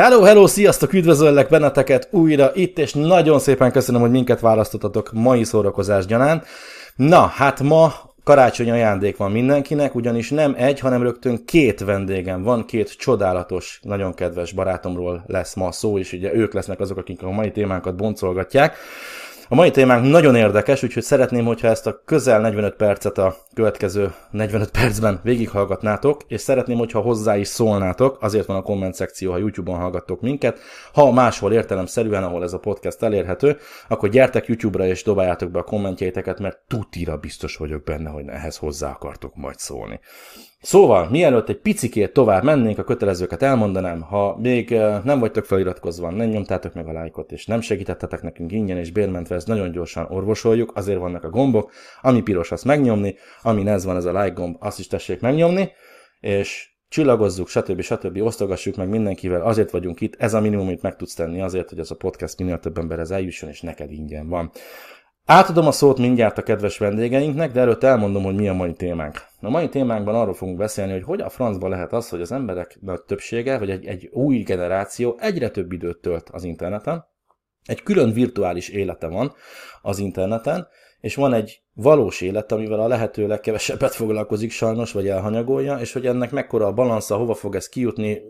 Hello, hello, sziasztok, üdvözöllek benneteket újra itt, és nagyon szépen köszönöm, hogy minket választottatok mai szórakozás gyanán. Na, hát ma karácsonyi ajándék van mindenkinek, ugyanis nem egy, hanem rögtön két vendégem van, két csodálatos, nagyon kedves barátomról lesz ma szó, és ugye ők lesznek azok, akik a mai témánkat boncolgatják. A mai témánk nagyon érdekes, úgyhogy szeretném, hogyha ezt a közel 45 percet a következő 45 percben végighallgatnátok, és szeretném, hogyha hozzá is szólnátok, azért van a komment szekció, ha YouTube-on hallgattok minket. Ha máshol értelemszerűen, ahol ez a podcast elérhető, akkor gyertek YouTube-ra és dobáljátok be a kommentjeiteket, mert tutira biztos vagyok benne, hogy ehhez hozzá akartok majd szólni. Szóval, mielőtt egy picikét tovább mennénk, a kötelezőket elmondanám, ha még nem vagytok feliratkozva, nem nyomtátok meg a lájkot, és nem segítettetek nekünk ingyen és bérmentve, ezt nagyon gyorsan orvosoljuk, azért vannak a gombok, ami piros, azt megnyomni, ami ez van, ez a like gomb, azt is tessék megnyomni, és csillagozzuk, stb. stb. osztogassuk meg mindenkivel, azért vagyunk itt, ez a minimum, amit meg tudsz tenni azért, hogy ez a podcast minél több emberhez eljusson, és neked ingyen van. Átadom a szót mindjárt a kedves vendégeinknek, de előtt elmondom, hogy mi a mai témánk. A mai témánkban arról fogunk beszélni, hogy hogy a francba lehet az, hogy az emberek nagy többsége, vagy egy, egy új generáció egyre több időt tölt az interneten, egy külön virtuális élete van az interneten, és van egy valós élet, amivel a lehető legkevesebbet foglalkozik sajnos, vagy elhanyagolja, és hogy ennek mekkora a balansza, hova fog ez kijutni,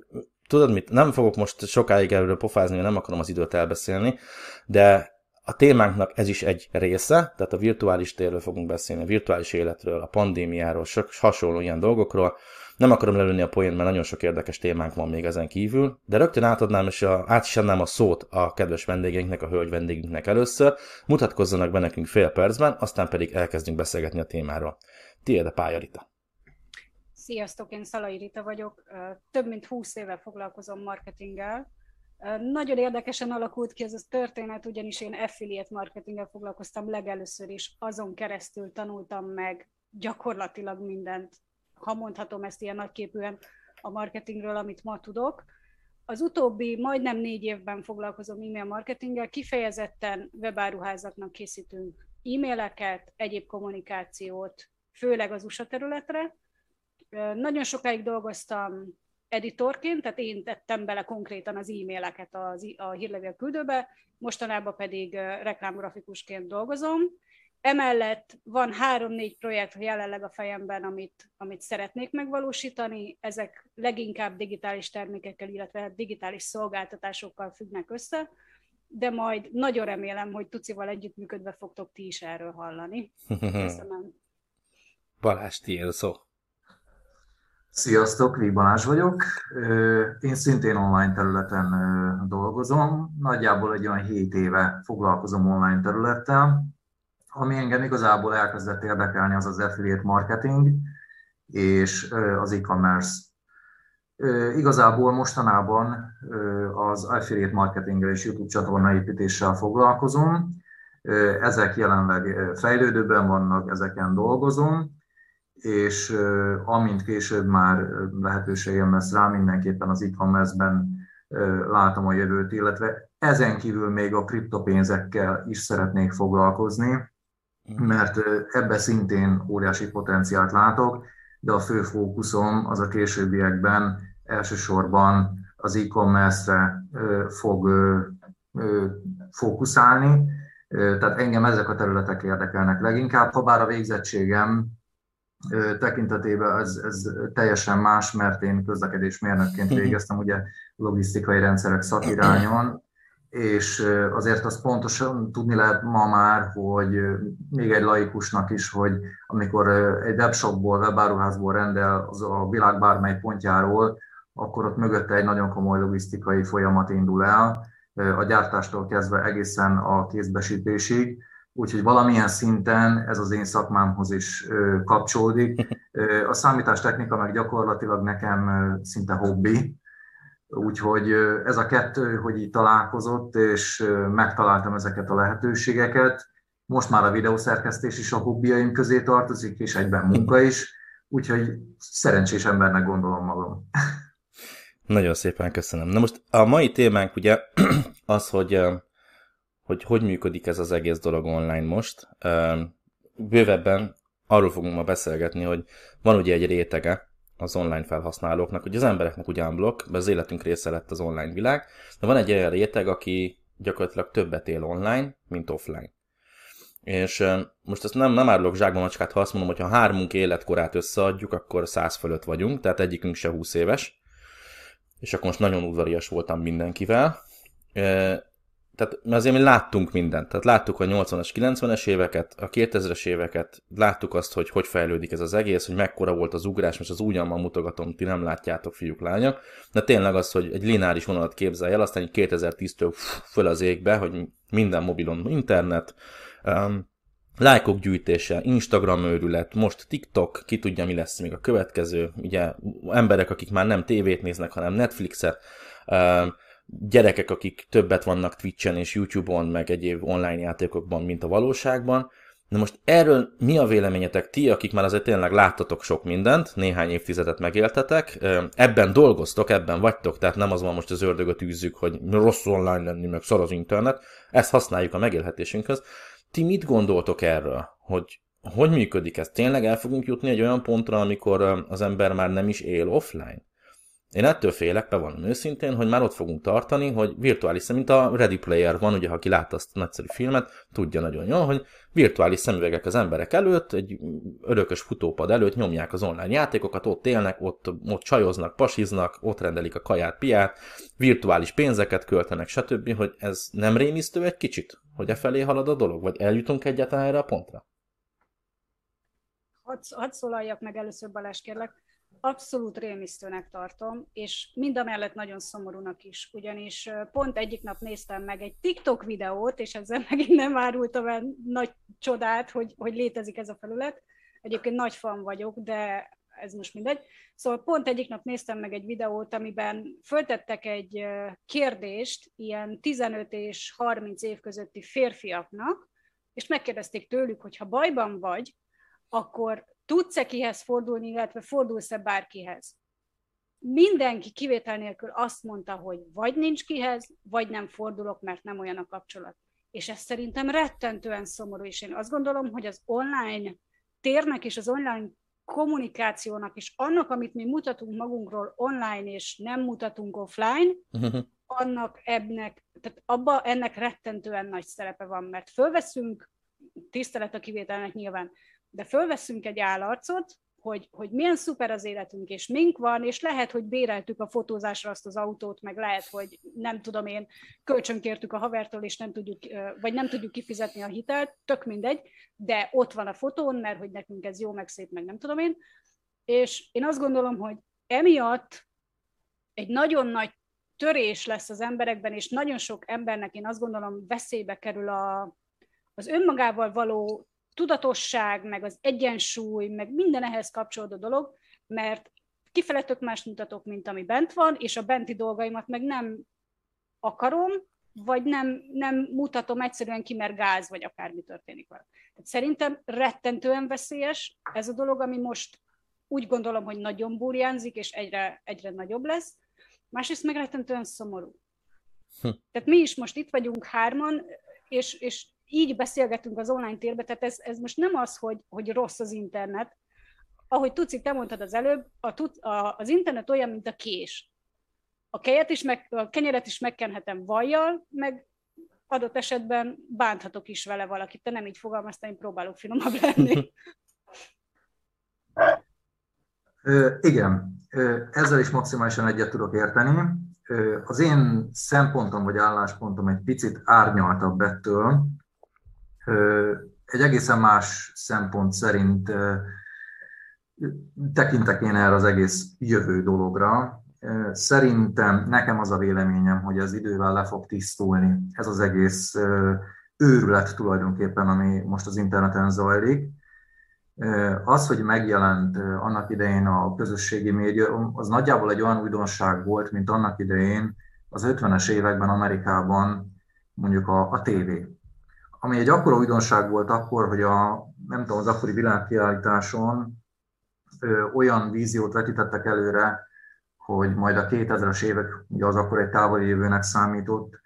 tudod mit, nem fogok most sokáig erről pofázni, mert nem akarom az időt elbeszélni, de a témánknak ez is egy része, tehát a virtuális térről fogunk beszélni, a virtuális életről, a pandémiáról, sok hasonló ilyen dolgokról. Nem akarom lelőni a poént, mert nagyon sok érdekes témánk van még ezen kívül, de rögtön átadnám és a, át is adnám a szót a kedves vendégeinknek, a hölgy vendégünknek először. Mutatkozzanak be nekünk fél percben, aztán pedig elkezdünk beszélgetni a témáról. Tiéd a pálya, Rita. Sziasztok, én Szalai Rita vagyok. Több mint 20 éve foglalkozom marketinggel, nagyon érdekesen alakult ki ez a történet, ugyanis én affiliate marketinggel foglalkoztam legelőször is, azon keresztül tanultam meg gyakorlatilag mindent, ha mondhatom ezt ilyen nagyképűen, a marketingről, amit ma tudok. Az utóbbi majdnem négy évben foglalkozom e-mail marketinggel, kifejezetten webáruházaknak készítünk e-maileket, egyéb kommunikációt, főleg az USA területre. Nagyon sokáig dolgoztam editorként, tehát én tettem bele konkrétan az e-maileket az, a hírlevél küldőbe, mostanában pedig reklámgrafikusként dolgozom. Emellett van három-négy projekt jelenleg a fejemben, amit, amit szeretnék megvalósítani. Ezek leginkább digitális termékekkel, illetve digitális szolgáltatásokkal függnek össze, de majd nagyon remélem, hogy Tucival együttműködve fogtok ti is erről hallani. Köszönöm. Balázs, tiéd szó. Sziasztok, Vég Balázs vagyok. Én szintén online területen dolgozom. Nagyjából egy olyan 7 éve foglalkozom online területtel. Ami engem igazából elkezdett érdekelni, az az affiliate marketing és az e-commerce. Igazából mostanában az affiliate marketinggel és YouTube csatorna építéssel foglalkozom. Ezek jelenleg fejlődőben vannak, ezeken dolgozom és amint később már lehetőségem lesz rá, mindenképpen az e-commerce-ben látom a jövőt, illetve ezen kívül még a kriptopénzekkel is szeretnék foglalkozni, mhm. mert ebbe szintén óriási potenciált látok, de a fő fókuszom az a későbbiekben elsősorban az e-commerce-re fog fókuszálni, tehát engem ezek a területek érdekelnek leginkább, ha bár a végzettségem tekintetében ez, ez teljesen más, mert én közlekedésmérnökként végeztem ugye logisztikai rendszerek szakirányon, és azért azt pontosan tudni lehet ma már, hogy még egy laikusnak is, hogy amikor egy webshopból, webáruházból rendel az a világ bármely pontjáról, akkor ott mögötte egy nagyon komoly logisztikai folyamat indul el, a gyártástól kezdve egészen a kézbesítésig úgyhogy valamilyen szinten ez az én szakmámhoz is kapcsolódik. A számítástechnika meg gyakorlatilag nekem szinte hobbi, úgyhogy ez a kettő, hogy így találkozott, és megtaláltam ezeket a lehetőségeket. Most már a videószerkesztés is a hobbiaim közé tartozik, és egyben munka is, úgyhogy szerencsés embernek gondolom magam. Nagyon szépen köszönöm. Na most a mai témánk ugye az, hogy hogy hogy működik ez az egész dolog online most. Bővebben arról fogunk ma beszélgetni, hogy van ugye egy rétege az online felhasználóknak, hogy az embereknek ugyan blokk, az életünk része lett az online világ, de van egy olyan réteg, aki gyakorlatilag többet él online, mint offline. És most ezt nem, nem árulok zsákba macskát, ha azt mondom, hogy ha hármunk életkorát összeadjuk, akkor száz fölött vagyunk, tehát egyikünk se 20 éves. És akkor most nagyon udvarias voltam mindenkivel. Tehát azért mi láttunk mindent. Tehát láttuk a 80-as, 90-es éveket, a 2000-es éveket, láttuk azt, hogy hogy fejlődik ez az egész, hogy mekkora volt az ugrás, most az ugyanma mutogatom, ti nem látjátok, fiúk, lányok. De tényleg az, hogy egy lineáris vonalat képzelj el, aztán 2010-től föl az égbe, hogy minden mobilon internet, um, lájkok gyűjtése, Instagram őrület, most TikTok, ki tudja mi lesz még a következő, ugye emberek, akik már nem tévét néznek, hanem Netflixet, um, gyerekek, akik többet vannak Twitchen és YouTube-on, meg egyéb online játékokban, mint a valóságban. Na most erről mi a véleményetek ti, akik már azért tényleg láttatok sok mindent, néhány évtizedet megéltetek, ebben dolgoztok, ebben vagytok, tehát nem az van most az ördögöt űzzük, hogy rossz online lenni, meg szar az internet, ezt használjuk a megélhetésünkhöz. Ti mit gondoltok erről, hogy hogy működik ez? Tényleg el fogunk jutni egy olyan pontra, amikor az ember már nem is él offline? Én ettől félek, bevallom őszintén, hogy már ott fogunk tartani, hogy virtuális szem, mint a Ready Player van, ugye, ha aki látta azt a nagyszerű filmet, tudja nagyon jól, hogy virtuális szemüvegek az emberek előtt, egy örökös futópad előtt nyomják az online játékokat, ott élnek, ott, ott csajoznak, pasiznak, ott rendelik a kaját, piát, virtuális pénzeket költenek, stb., hogy ez nem rémisztő egy kicsit, hogy e felé halad a dolog, vagy eljutunk egyáltalán erre a pontra? Hadd, hadd szólaljak meg először, Balázs, kérlek abszolút rémisztőnek tartom, és mind a mellett nagyon szomorúnak is, ugyanis pont egyik nap néztem meg egy TikTok videót, és ezzel megint nem árultam el nagy csodát, hogy, hogy létezik ez a felület. Egyébként nagy fan vagyok, de ez most mindegy. Szóval pont egyik nap néztem meg egy videót, amiben föltettek egy kérdést ilyen 15 és 30 év közötti férfiaknak, és megkérdezték tőlük, hogy ha bajban vagy, akkor tudsz-e kihez fordulni, illetve fordulsz-e bárkihez. Mindenki kivétel nélkül azt mondta, hogy vagy nincs kihez, vagy nem fordulok, mert nem olyan a kapcsolat. És ez szerintem rettentően szomorú, és én azt gondolom, hogy az online térnek és az online kommunikációnak, és annak, amit mi mutatunk magunkról online, és nem mutatunk offline, annak ebnek, tehát abba ennek rettentően nagy szerepe van, mert fölveszünk, tisztelet a kivételnek nyilván, de fölveszünk egy állarcot, hogy, hogy milyen szuper az életünk, és mink van, és lehet, hogy béreltük a fotózásra azt az autót, meg lehet, hogy nem tudom én, kölcsönkértük a havertól, és nem tudjuk, vagy nem tudjuk kifizetni a hitelt, tök mindegy, de ott van a fotón, mert hogy nekünk ez jó, meg szép, meg nem tudom én. És én azt gondolom, hogy emiatt egy nagyon nagy törés lesz az emberekben, és nagyon sok embernek én azt gondolom veszélybe kerül a, az önmagával való tudatosság, meg az egyensúly, meg minden ehhez kapcsolódó dolog, mert kifele tök más mutatok, mint ami bent van, és a benti dolgaimat meg nem akarom, vagy nem, nem mutatom egyszerűen ki, mert gáz, vagy akármi történik vele. Tehát szerintem rettentően veszélyes ez a dolog, ami most úgy gondolom, hogy nagyon burjánzik, és egyre, egyre nagyobb lesz. Másrészt meg rettentően szomorú. Hm. Tehát mi is most itt vagyunk hárman, és, és így beszélgetünk az online térbe, tehát ez, ez most nem az, hogy, hogy rossz az internet. Ahogy Tuci, te mondtad az előbb, a, a, az internet olyan, mint a kés. A, kejet is meg, a kenyeret is megkenhetem vajjal, meg adott esetben bánthatok is vele valakit. Te nem így fogalmaztál, én próbálok finomabb lenni. Ö, igen, ö, ezzel is maximálisan egyet tudok érteni. Ö, az én szempontom vagy álláspontom egy picit árnyaltabb ettől, egy egészen más szempont szerint tekintek én erre az egész jövő dologra. Szerintem nekem az a véleményem, hogy az idővel le fog tisztulni ez az egész őrület tulajdonképpen, ami most az interneten zajlik. Az, hogy megjelent annak idején a közösségi média, az nagyjából egy olyan újdonság volt, mint annak idején az 50-es években Amerikában mondjuk a, a tévé ami egy akkora újdonság volt akkor, hogy a, nem tudom, az akkori világkiállításon ö, olyan víziót vetítettek előre, hogy majd a 2000-es évek, ugye az akkor egy távoli jövőnek számított,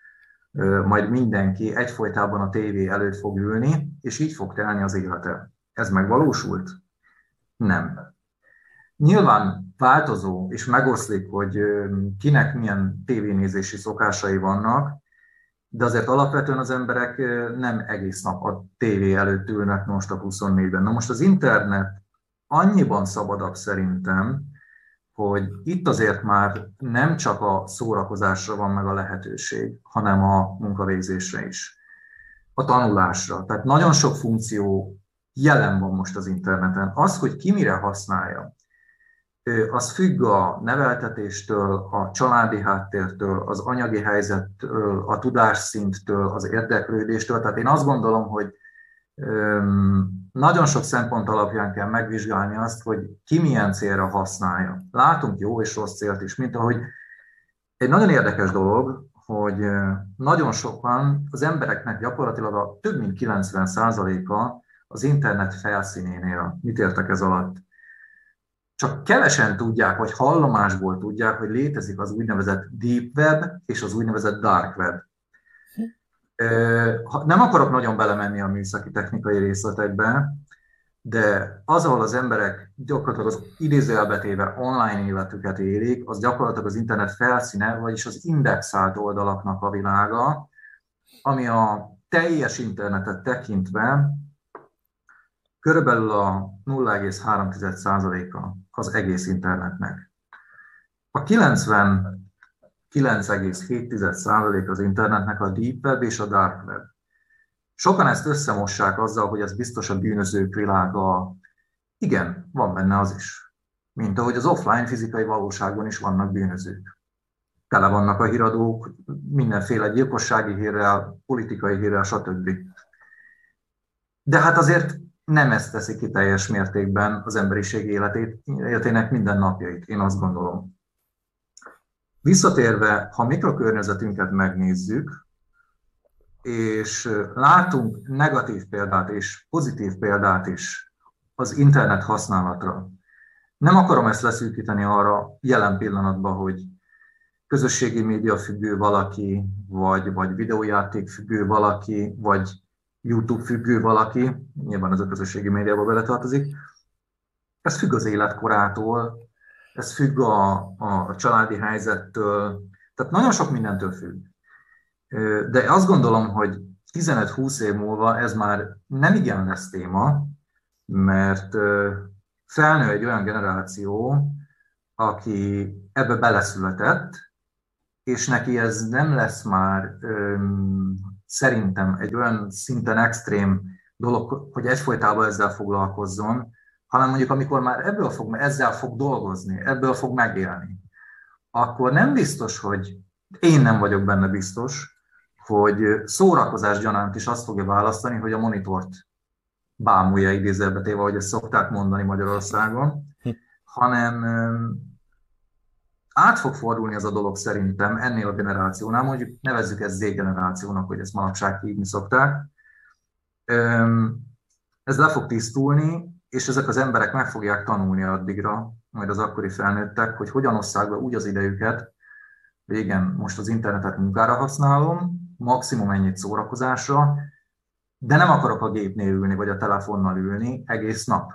ö, majd mindenki egyfolytában a tévé előtt fog ülni, és így fog telni az élete. Ez megvalósult? Nem. Nyilván változó és megoszlik, hogy kinek milyen tévénézési szokásai vannak, de azért alapvetően az emberek nem egész nap a tévé előtt ülnek most a 24-ben. Na most az internet annyiban szabadabb szerintem, hogy itt azért már nem csak a szórakozásra van meg a lehetőség, hanem a munkavégzésre is, a tanulásra. Tehát nagyon sok funkció jelen van most az interneten. Az, hogy ki mire használja, az függ a neveltetéstől, a családi háttértől, az anyagi helyzettől, a tudásszinttől, az érdeklődéstől. Tehát én azt gondolom, hogy nagyon sok szempont alapján kell megvizsgálni azt, hogy ki milyen célra használja. Látunk jó és rossz célt is, mint ahogy egy nagyon érdekes dolog, hogy nagyon sokan, az embereknek gyakorlatilag a több mint 90%-a az internet felszínénél. Mit értek ez alatt? Csak kevesen tudják, vagy hallomásból tudják, hogy létezik az úgynevezett deep web és az úgynevezett dark web. Nem akarok nagyon belemenni a műszaki technikai részletekbe, de az, ahol az emberek gyakorlatilag az idézőjelbetéve online életüket élik, az gyakorlatilag az internet felszíne, vagyis az indexált oldalaknak a világa, ami a teljes internetet tekintve körülbelül a 0,3%-a az egész internetnek. A 99,7% az internetnek a deep web és a dark web. Sokan ezt összemossák azzal, hogy ez biztos a bűnözők világa. Igen, van benne az is. Mint ahogy az offline fizikai valóságban is vannak bűnözők. Tele vannak a híradók mindenféle gyilkossági hírrel, politikai hírrel, stb. De hát azért nem ezt teszi ki teljes mértékben az emberiség életét, életének minden napjait, én azt gondolom. Visszatérve, ha mikrokörnyezetünket megnézzük, és látunk negatív példát és pozitív példát is az internet használatra. Nem akarom ezt leszűkíteni arra jelen pillanatban, hogy közösségi média függő valaki, vagy, vagy videójáték függő valaki, vagy YouTube függő valaki, nyilván ez a közösségi médiába beletartozik, ez függ az életkorától, ez függ a, a családi helyzettől, tehát nagyon sok mindentől függ. De azt gondolom, hogy 15-20 év múlva ez már nem igen lesz téma, mert felnő egy olyan generáció, aki ebbe beleszületett, és neki ez nem lesz már szerintem egy olyan szinten extrém dolog, hogy egyfolytában ezzel foglalkozzon, hanem mondjuk amikor már ebből fog, ezzel fog dolgozni, ebből fog megélni, akkor nem biztos, hogy én nem vagyok benne biztos, hogy szórakozás gyanánt is azt fogja választani, hogy a monitort bámulja idézőbe téve, ahogy ezt szokták mondani Magyarországon, hm. hanem át fog fordulni ez a dolog szerintem ennél a generációnál, mondjuk nevezzük ezt Z-generációnak, hogy ezt manapság hívni szokták. Ez le fog tisztulni, és ezek az emberek meg fogják tanulni addigra, majd az akkori felnőttek, hogy hogyan osszák be úgy az idejüket, hogy igen, most az internetet munkára használom, maximum ennyit szórakozásra, de nem akarok a gépnél ülni, vagy a telefonnal ülni egész nap.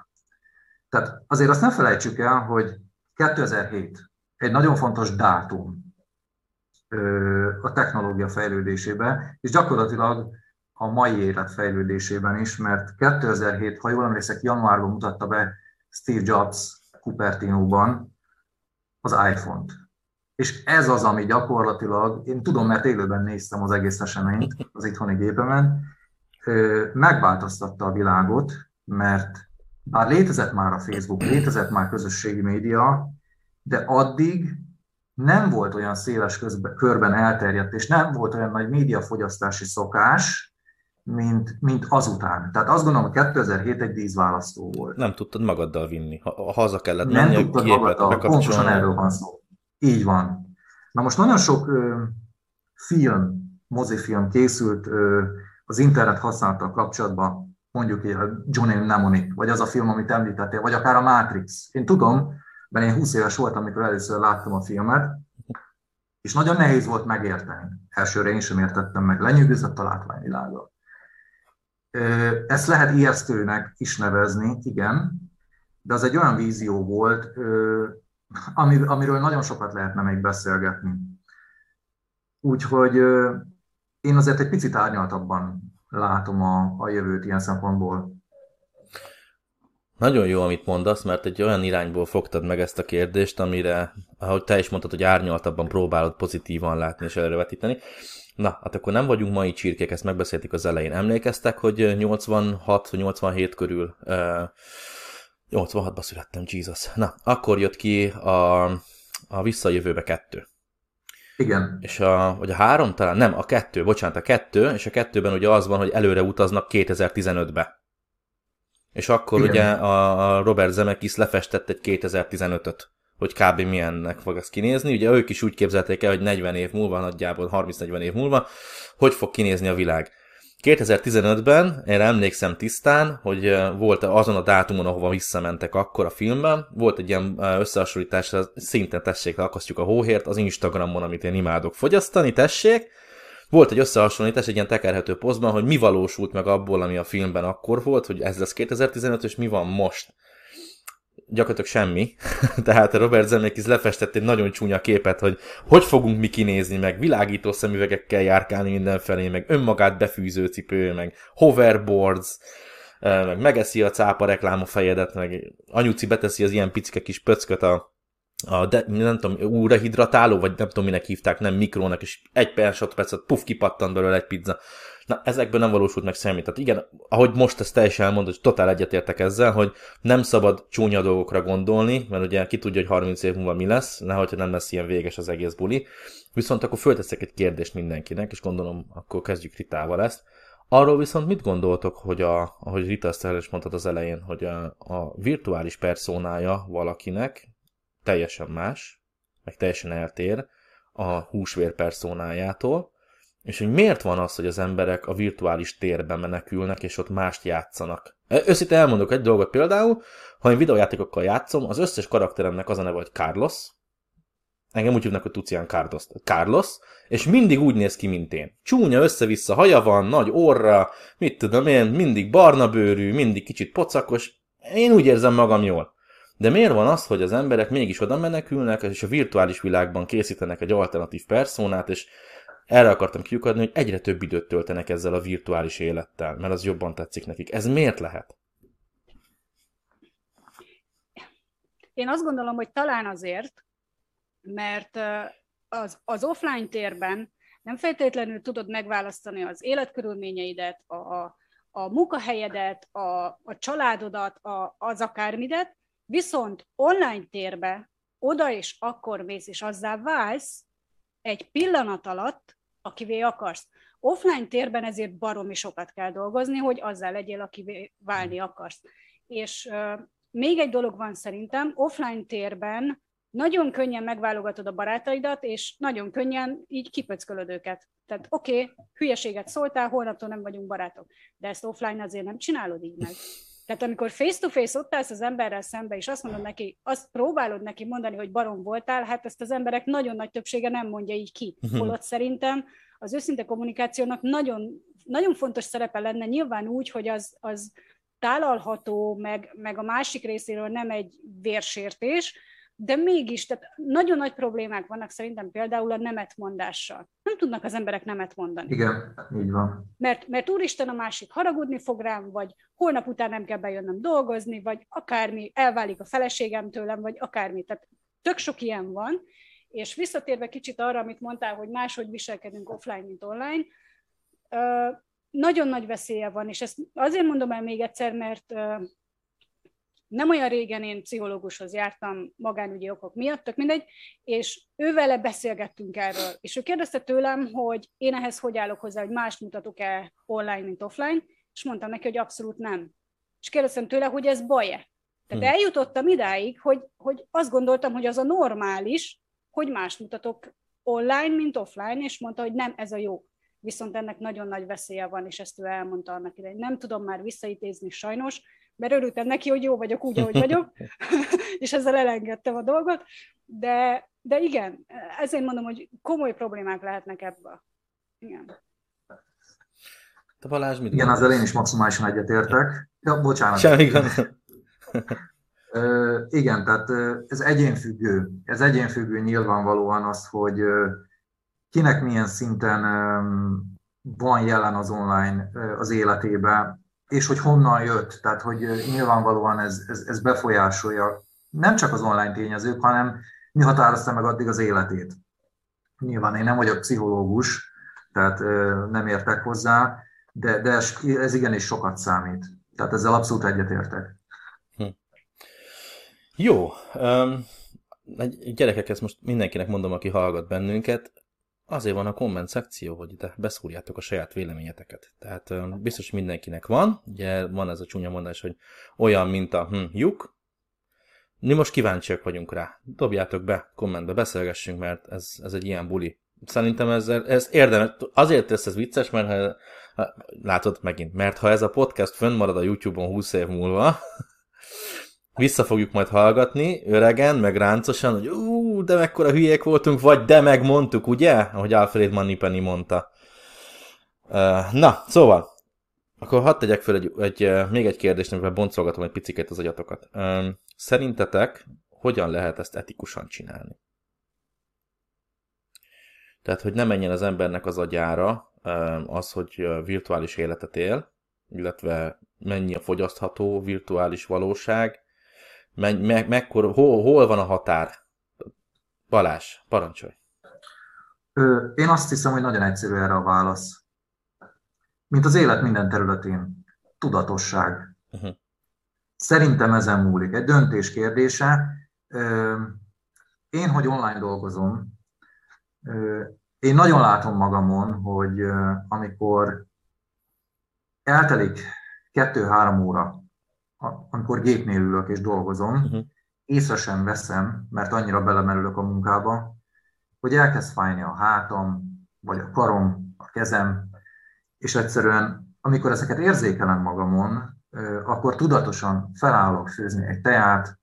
Tehát azért azt ne felejtsük el, hogy 2007 egy nagyon fontos dátum a technológia fejlődésében, és gyakorlatilag a mai élet fejlődésében is, mert 2007, ha jól emlékszek, januárban mutatta be Steve Jobs Cupertino-ban az iPhone-t. És ez az, ami gyakorlatilag, én tudom, mert élőben néztem az egész eseményt az itthoni gépemen, megváltoztatta a világot, mert bár létezett már a Facebook, létezett már közösségi média, de addig nem volt olyan széles közben, körben elterjedt, és nem volt olyan nagy médiafogyasztási szokás, mint, mint azután. Tehát azt gondolom, hogy 2007 egy díszválasztó volt. Nem tudtad magaddal vinni, ha haza kellett menni, Nem tudtad magaddal, pontosan erről van szó. Így van. Na most nagyon sok ö, film, mozifilm készült ö, az internet használattal kapcsolatban, mondjuk a Johnny Mnemonic, vagy az a film, amit említettél, vagy akár a Matrix. Én tudom, mert én 20 éves voltam, amikor először láttam a filmet, és nagyon nehéz volt megérteni. Elsőre én sem értettem meg, lenyűgözött a látványvilága. Ezt lehet ijesztőnek is nevezni, igen, de az egy olyan vízió volt, ami, amiről nagyon sokat lehetne még beszélgetni. Úgyhogy én azért egy picit árnyaltabban látom a, a jövőt ilyen szempontból. Nagyon jó, amit mondasz, mert egy olyan irányból fogtad meg ezt a kérdést, amire, ahogy te is mondtad, hogy árnyaltabban próbálod pozitívan látni és előrevetíteni. Na, hát akkor nem vagyunk mai csirkék, ezt megbeszéltük az elején. Emlékeztek, hogy 86-87 körül, uh, 86-ban születtem, Jesus. Na, akkor jött ki a, a Visszajövőbe kettő. Igen. És a, vagy a három talán, nem, a kettő, bocsánat, a kettő, és a kettőben ugye az van, hogy előre utaznak 2015-be. És akkor Igen. ugye a, a Robert Zemeckis lefestett egy 2015-öt, hogy kb. milyennek fog ez kinézni. Ugye ők is úgy képzelték el, hogy 40 év múlva, nagyjából 30-40 év múlva, hogy fog kinézni a világ. 2015-ben, erre emlékszem tisztán, hogy volt azon a dátumon, ahova visszamentek akkor a filmben, volt egy ilyen összehasonlítás, szinte tessék, akasztjuk a hóhért az Instagramon, amit én imádok fogyasztani, tessék. Volt egy összehasonlítás egy ilyen tekerhető posztban, hogy mi valósult meg abból, ami a filmben akkor volt, hogy ez lesz 2015, és mi van most gyakorlatilag semmi. Tehát Robert Zemeckis lefestett egy nagyon csúnya képet, hogy hogy fogunk mi kinézni, meg világító szemüvegekkel járkálni mindenfelé, meg önmagát befűző cipő, meg hoverboards, eh, meg megeszi a cápa reklám a fejedet, meg anyuci beteszi az ilyen picike kis pöcköt a, a de, nem tudom, újrahidratáló, vagy nem tudom minek hívták, nem mikrónak, és egy percet, puf, kipattan belőle egy pizza. Na, ezekben nem valósult meg semmi. Tehát igen, ahogy most ezt teljesen elmondod, hogy totál egyetértek ezzel, hogy nem szabad csúnya dolgokra gondolni, mert ugye ki tudja, hogy 30 év múlva mi lesz, nehogy nem lesz ilyen véges az egész buli. Viszont akkor fölteszek egy kérdést mindenkinek, és gondolom, akkor kezdjük Ritával ezt. Arról viszont mit gondoltok, hogy a, ahogy Rita is mondtad az elején, hogy a, a virtuális personája valakinek teljesen más, meg teljesen eltér a húsvér personájától, és hogy miért van az, hogy az emberek a virtuális térben menekülnek, és ott mást játszanak. Őszinte elmondok egy dolgot például, ha én videójátékokkal játszom, az összes karakteremnek az a neve, hogy Carlos, engem úgy hívnak, hogy Tucian Carlos, Carlos, és mindig úgy néz ki, mint én. Csúnya össze-vissza haja van, nagy orra, mit tudom én, mindig barna bőrű, mindig kicsit pocakos, én úgy érzem magam jól. De miért van az, hogy az emberek mégis oda menekülnek, és a virtuális világban készítenek egy alternatív perszónát, és erre akartam kiukadni, hogy egyre több időt töltenek ezzel a virtuális élettel, mert az jobban tetszik nekik. Ez miért lehet? Én azt gondolom, hogy talán azért, mert az, az offline térben nem feltétlenül tudod megválasztani az életkörülményeidet, a, a munkahelyedet, a, a családodat, a, az akármidet, viszont online térbe oda és akkor mész, és azzá válsz egy pillanat alatt, akivé akarsz. Offline térben ezért baromi sokat kell dolgozni, hogy azzal legyél, akivé válni akarsz. És még egy dolog van szerintem, offline térben nagyon könnyen megválogatod a barátaidat, és nagyon könnyen így kipöckölöd őket. Tehát oké, okay, hülyeséget szóltál, holnaptól nem vagyunk barátok, de ezt offline azért nem csinálod így meg. Tehát amikor face-to-face ott állsz az emberrel szembe, és azt mondod neki, azt próbálod neki mondani, hogy barom voltál, hát ezt az emberek nagyon nagy többsége nem mondja így ki. Mhm. Holott szerintem az őszinte kommunikációnak nagyon, nagyon fontos szerepe lenne, nyilván úgy, hogy az, az tálalható, meg, meg a másik részéről nem egy vérsértés, de mégis, tehát nagyon nagy problémák vannak szerintem például a nemetmondással. Nem tudnak az emberek nemet mondani. Igen, így van. Mert, mert úristen a másik haragudni fog rám, vagy holnap után nem kell bejönnöm dolgozni, vagy akármi, elválik a feleségem tőlem, vagy akármi. Tehát tök sok ilyen van, és visszatérve kicsit arra, amit mondtál, hogy máshogy viselkedünk offline, mint online, nagyon nagy veszélye van, és ezt azért mondom el még egyszer, mert nem olyan régen én pszichológushoz jártam magánügyi okok miatt, tök mindegy, és ővele beszélgettünk erről, és ő kérdezte tőlem, hogy én ehhez hogy állok hozzá, hogy más mutatok-e online, mint offline, és mondtam neki, hogy abszolút nem. És kérdeztem tőle, hogy ez baj-e. Tehát hmm. eljutottam idáig, hogy, hogy azt gondoltam, hogy az a normális, hogy más mutatok online, mint offline, és mondta, hogy nem, ez a jó. Viszont ennek nagyon nagy veszélye van, és ezt ő elmondta annak idején. Nem tudom már visszaítézni sajnos, mert örültem neki, hogy jó vagyok úgy, ahogy vagyok, és ezzel elengedtem a dolgot, de, de igen, ezért mondom, hogy komoly problémák lehetnek ebből. Igen. Te Balázs, mit Igen, az én is maximálisan egyetértek. Ja, bocsánat. Semmi gond. Igen, tehát ez egyénfüggő. Ez egyénfüggő nyilvánvalóan az, hogy kinek milyen szinten van jelen az online az életében, és hogy honnan jött. Tehát, hogy nyilvánvalóan ez, ez, ez befolyásolja nem csak az online tényezők, hanem mi határozta meg addig az életét. Nyilván én nem vagyok pszichológus, tehát nem értek hozzá, de, de ez, ez igenis sokat számít. Tehát ezzel abszolút egyetértek. Hm. Jó. Um, gyerekek, ezt most mindenkinek mondom, aki hallgat bennünket, azért van a komment szekció, hogy ide beszúrjátok a saját véleményeteket. Tehát biztos mindenkinek van, ugye van ez a csúnya mondás, hogy olyan, mint a hm, lyuk, mi most kíváncsiak vagyunk rá. Dobjátok be, kommentbe, beszélgessünk, mert ez, ez egy ilyen buli. Szerintem ezzel, ez érdemes, azért lesz ez vicces, mert ha, ha, látod megint, mert ha ez a podcast fönnmarad a YouTube-on 20 év múlva, vissza fogjuk majd hallgatni, öregen, meg ráncosan, hogy ú, de mekkora hülyék voltunk, vagy de megmondtuk, ugye? Ahogy Alfred Manipeni mondta. Uh, na, szóval, akkor hadd tegyek fel egy, egy, még egy kérdést, amivel boncolgatom egy picit az agyatokat. Szerintetek hogyan lehet ezt etikusan csinálni? Tehát, hogy ne menjen az embernek az agyára az, hogy virtuális életet él, illetve mennyi a fogyasztható virtuális valóság, me, me, mekkor, hol, hol van a határ? Balás, parancsolj! Én azt hiszem, hogy nagyon egyszerű erre a válasz. Mint az élet minden területén. Tudatosság. Uh-huh. Szerintem ezen múlik. Egy döntés kérdése. Én, hogy online dolgozom, én nagyon látom magamon, hogy amikor eltelik kettő-három óra, amikor gépnél ülök és dolgozom, uh-huh. észre sem veszem, mert annyira belemerülök a munkába, hogy elkezd fájni a hátam, vagy a karom, a kezem, és egyszerűen, amikor ezeket érzékelem magamon, akkor tudatosan felállok főzni egy teát,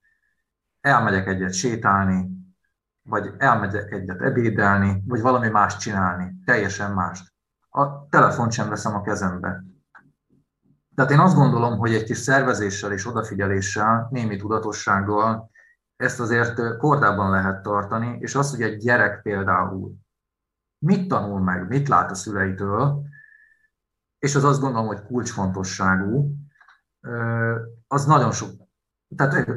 elmegyek egyet sétálni, vagy elmegyek egyet ebédelni, vagy valami más csinálni, teljesen mást. A telefont sem veszem a kezembe. Tehát én azt gondolom, hogy egy kis szervezéssel és odafigyeléssel, némi tudatossággal ezt azért kordában lehet tartani, és az, hogy egy gyerek például mit tanul meg, mit lát a szüleitől, és az azt gondolom, hogy kulcsfontosságú, az nagyon sok, tehát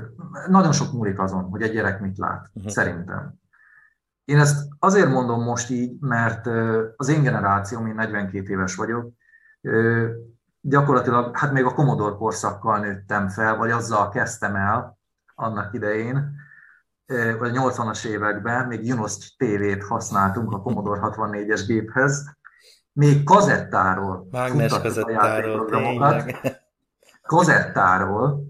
nagyon sok múlik azon, hogy egy gyerek mit lát, uh-huh. szerintem. Én ezt azért mondom most így, mert az én generációm, én 42 éves vagyok, gyakorlatilag, hát még a Commodore korszakkal nőttem fel, vagy azzal kezdtem el annak idején, vagy a 80-as években, még Junos TV-t használtunk a Commodore 64-es géphez, még kazettáról Mágnes kazettáról, kazettáról,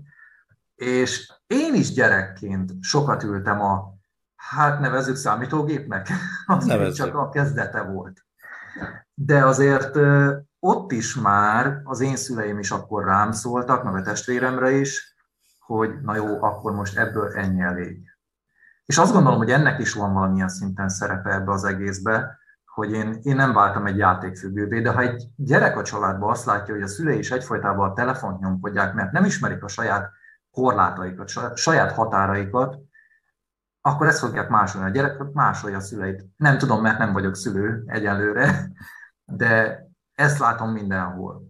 és én is gyerekként sokat ültem a, hát nevezzük számítógépnek, az még csak a kezdete volt. De azért ott is már az én szüleim is akkor rám szóltak, meg a testvéremre is, hogy na jó, akkor most ebből ennyi elég. És azt gondolom, hogy ennek is van valamilyen szinten szerepe ebbe az egészbe, hogy én, én nem váltam egy játékfüggővé, de ha egy gyerek a családban azt látja, hogy a szülei is egyfolytában a telefont nyomkodják, mert nem ismerik a saját korlátaikat, saját határaikat, akkor ezt fogják másolni. A gyerek másolja a szüleit. Nem tudom, mert nem vagyok szülő egyelőre, de ezt látom mindenhol.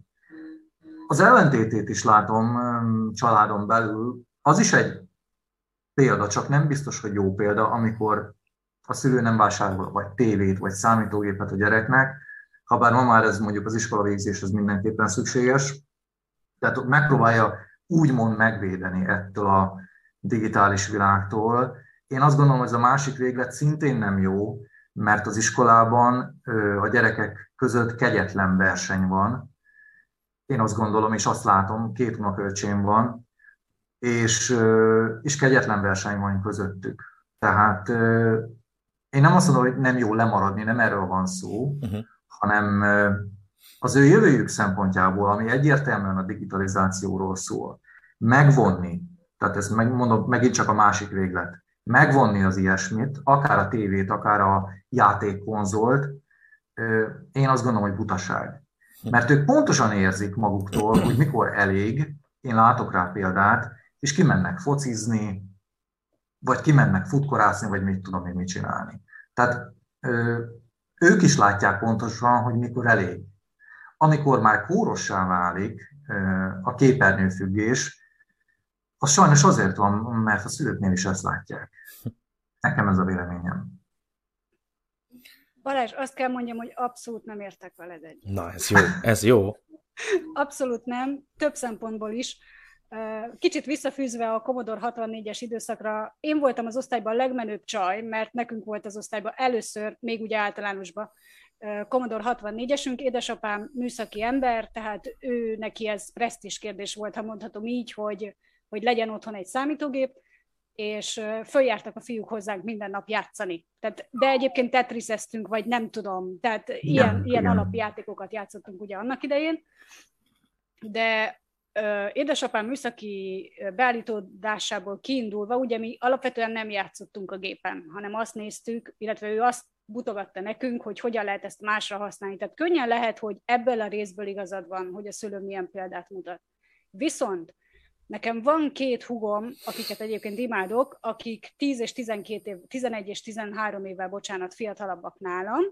Az ellentétét is látom családon belül. Az is egy példa, csak nem biztos, hogy jó példa, amikor a szülő nem vásárol vagy tévét, vagy számítógépet a gyereknek, ha bár ma már ez mondjuk az iskola végzéshez mindenképpen szükséges. Tehát megpróbálja úgymond megvédeni ettől a digitális világtól. Én azt gondolom, hogy ez a másik véglet szintén nem jó, mert az iskolában a gyerekek között kegyetlen verseny van. Én azt gondolom, és azt látom, két unoköcsém van, és, és kegyetlen verseny van közöttük. Tehát én nem azt mondom, hogy nem jó lemaradni, nem erről van szó, uh-huh. hanem az ő jövőjük szempontjából, ami egyértelműen a digitalizációról szól, megvonni, tehát ez megmondom, megint csak a másik véglet, megvonni az ilyesmit, akár a tévét, akár a játékkonzolt, én azt gondolom, hogy butaság. Mert ők pontosan érzik maguktól, hogy mikor elég, én látok rá példát, és kimennek focizni, vagy kimennek futkorászni, vagy mit tudom én mit csinálni. Tehát ők is látják pontosan, hogy mikor elég. Amikor már kórossá válik a képernyőfüggés, az sajnos azért van, mert a szülőknél is ezt látják. Nekem ez a véleményem. Balázs, azt kell mondjam, hogy abszolút nem értek veled egy. Na, ez jó, ez jó. abszolút nem, több szempontból is. Kicsit visszafűzve a Commodore 64-es időszakra, én voltam az osztályban a legmenőbb csaj, mert nekünk volt az osztályban először, még ugye általánosban, Commodore 64-esünk, édesapám műszaki ember, tehát ő neki ez presztis kérdés volt, ha mondhatom így, hogy, hogy legyen otthon egy számítógép, és följártak a fiúk hozzánk minden nap játszani. Tehát, de egyébként tetrizeztünk, vagy nem tudom, tehát ilyen, igen, ilyen igen. alapjátékokat játszottunk ugye annak idején, de ö, édesapám műszaki beállítódásából kiindulva, ugye mi alapvetően nem játszottunk a gépen, hanem azt néztük, illetve ő azt butogatta nekünk, hogy hogyan lehet ezt másra használni. Tehát könnyen lehet, hogy ebből a részből igazad van, hogy a szülő milyen példát mutat. Viszont Nekem van két hugom, akiket egyébként imádok, akik 10 és 12 év, 11 és 13 évvel, bocsánat, fiatalabbak nálam,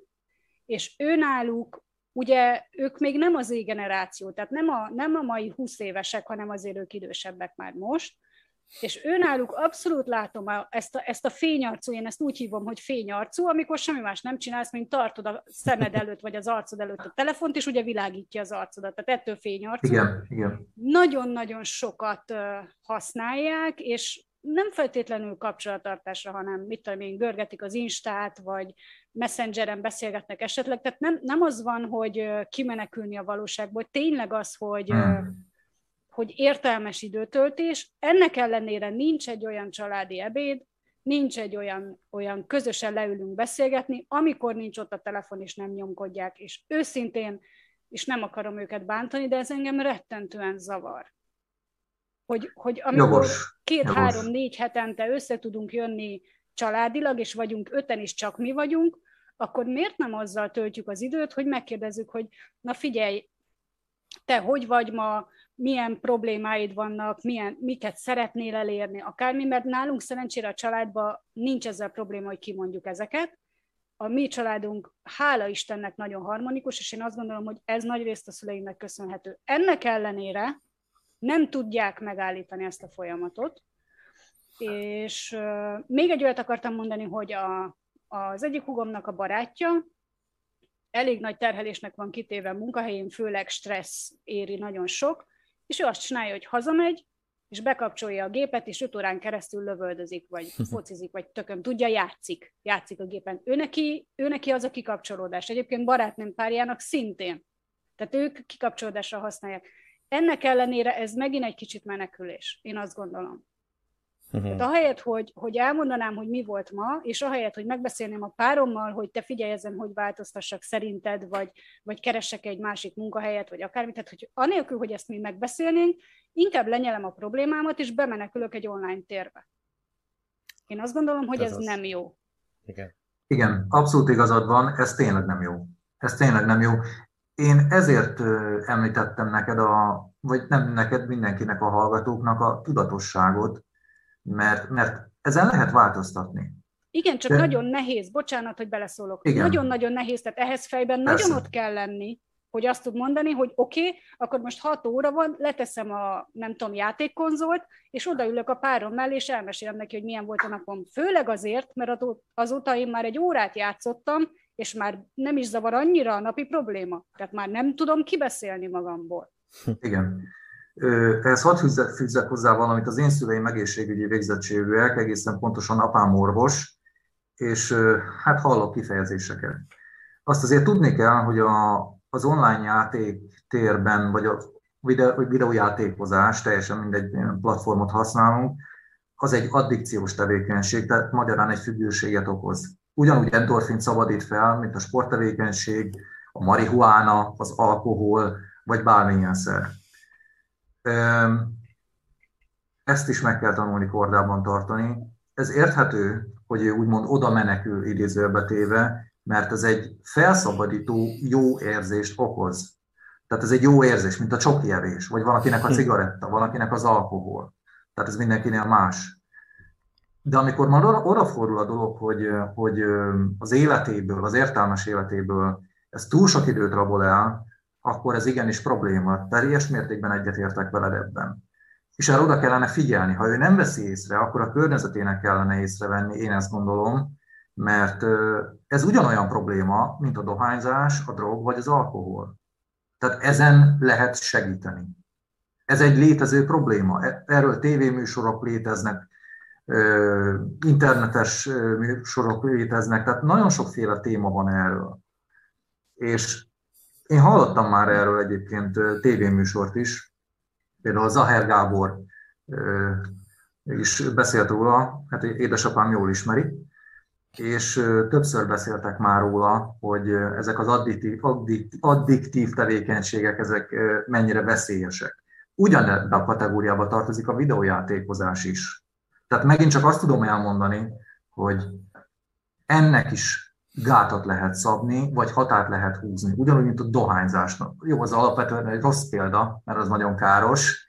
és őnáluk, ugye ők még nem az égeneráció, tehát nem a, nem a mai 20 évesek, hanem azért ők idősebbek már most, és őnáluk abszolút látom ezt a, ezt a fényarcú, én ezt úgy hívom, hogy fényarcú, amikor semmi más nem csinálsz, mint tartod a szemed előtt, vagy az arcod előtt a telefont, és ugye világítja az arcodat. Tehát ettől fényarcú. Igen, igen. Nagyon-nagyon sokat használják, és nem feltétlenül kapcsolatartásra, hanem mit tudom én, görgetik az Instát, vagy Messengeren beszélgetnek esetleg. Tehát nem, nem az van, hogy kimenekülni a valóságból, tényleg az, hogy hmm hogy értelmes időtöltés, ennek ellenére nincs egy olyan családi ebéd, nincs egy olyan, olyan közösen leülünk beszélgetni, amikor nincs ott a telefon, és nem nyomkodják, és őszintén, és nem akarom őket bántani, de ez engem rettentően zavar. Hogy, hogy amikor két-három-négy hetente össze tudunk jönni családilag, és vagyunk öten is csak mi vagyunk, akkor miért nem azzal töltjük az időt, hogy megkérdezzük, hogy na figyelj, te hogy vagy ma, milyen problémáid vannak, milyen, miket szeretnél elérni, akármi, mert nálunk szerencsére a családban nincs ezzel probléma, hogy kimondjuk ezeket. A mi családunk, hála Istennek, nagyon harmonikus, és én azt gondolom, hogy ez nagy részt a szüleimnek köszönhető. Ennek ellenére nem tudják megállítani ezt a folyamatot, és uh, még egy olyat akartam mondani, hogy a, az egyik hugomnak a barátja, elég nagy terhelésnek van kitéve munkahelyén, főleg stressz éri nagyon sok, és ő azt csinálja, hogy hazamegy, és bekapcsolja a gépet, és öt órán keresztül lövöldözik, vagy focizik, vagy tököm tudja, játszik, játszik a gépen. Ő neki, ő neki az a kikapcsolódás. Egyébként barátnőm párjának szintén. Tehát ők kikapcsolódásra használják. Ennek ellenére ez megint egy kicsit menekülés, én azt gondolom. Uh-huh. Tehát ahelyett, hogy, hogy elmondanám, hogy mi volt ma, és ahelyett, hogy megbeszélném a párommal, hogy te figyelj ezen, hogy változtassak szerinted, vagy, vagy keressek egy másik munkahelyet, vagy akármit, tehát hogy anélkül, hogy ezt mi megbeszélnénk, inkább lenyelem a problémámat, és bemenekülök egy online térbe. Én azt gondolom, hogy ez, ez nem jó. Igen. Igen, abszolút igazad van, ez tényleg nem jó. Ez tényleg nem jó. Én ezért említettem neked, a, vagy nem neked, mindenkinek a hallgatóknak a tudatosságot, mert, mert ezen lehet változtatni. Igen, csak De... nagyon nehéz, bocsánat, hogy beleszólok. Nagyon-nagyon nehéz, tehát ehhez fejben Persze. nagyon ott kell lenni, hogy azt tud mondani, hogy oké, okay, akkor most 6 óra van, leteszem a, nem tudom, játékkonzolt, és odaülök a párom mellé, és elmesélem neki, hogy milyen volt a napom. Főleg azért, mert azóta én már egy órát játszottam, és már nem is zavar annyira a napi probléma. Tehát már nem tudom kibeszélni magamból. Igen. Ehhez hadd fűzzek hozzá valamit, az én szüleim egészségügyi végzettségűek, egészen pontosan apám orvos, és hát hallok kifejezéseket. Azt azért tudni kell, hogy a, az online játék térben, vagy a videó, videójátékozás, teljesen mindegy platformot használunk, az egy addikciós tevékenység, tehát magyarán egy függőséget okoz. Ugyanúgy endorfin szabadít fel, mint a sporttevékenység, a marihuána, az alkohol, vagy bármilyen szer. Ezt is meg kell tanulni kordában tartani. Ez érthető, hogy ő úgymond oda menekül idézőbe téve, mert ez egy felszabadító jó érzést okoz. Tehát ez egy jó érzés, mint a csoki evés, vagy valakinek a hm. cigaretta, valakinek az alkohol. Tehát ez mindenkinél más. De amikor már oda fordul a dolog, hogy, hogy az életéből, az értelmes életéből ez túl sok időt rabol el, akkor ez igenis probléma. Teljes mértékben egyetértek veled ebben. És erre oda kellene figyelni. Ha ő nem veszi észre, akkor a környezetének kellene észrevenni, én ezt gondolom, mert ez ugyanolyan probléma, mint a dohányzás, a drog vagy az alkohol. Tehát ezen lehet segíteni. Ez egy létező probléma. E, erről tévéműsorok léteznek, internetes műsorok léteznek, tehát nagyon sokféle téma van erről. És én hallottam már erről egyébként tévéműsort is, például Zaher Gábor is beszélt róla, hát édesapám jól ismeri, és többször beszéltek már róla, hogy ezek az addiktív, addiktív tevékenységek, ezek mennyire veszélyesek. Ugyanebben a kategóriába tartozik a videójátékozás is. Tehát megint csak azt tudom elmondani, hogy ennek is gátat lehet szabni, vagy határt lehet húzni. Ugyanúgy, mint a dohányzásnak. Jó, az alapvetően egy rossz példa, mert az nagyon káros,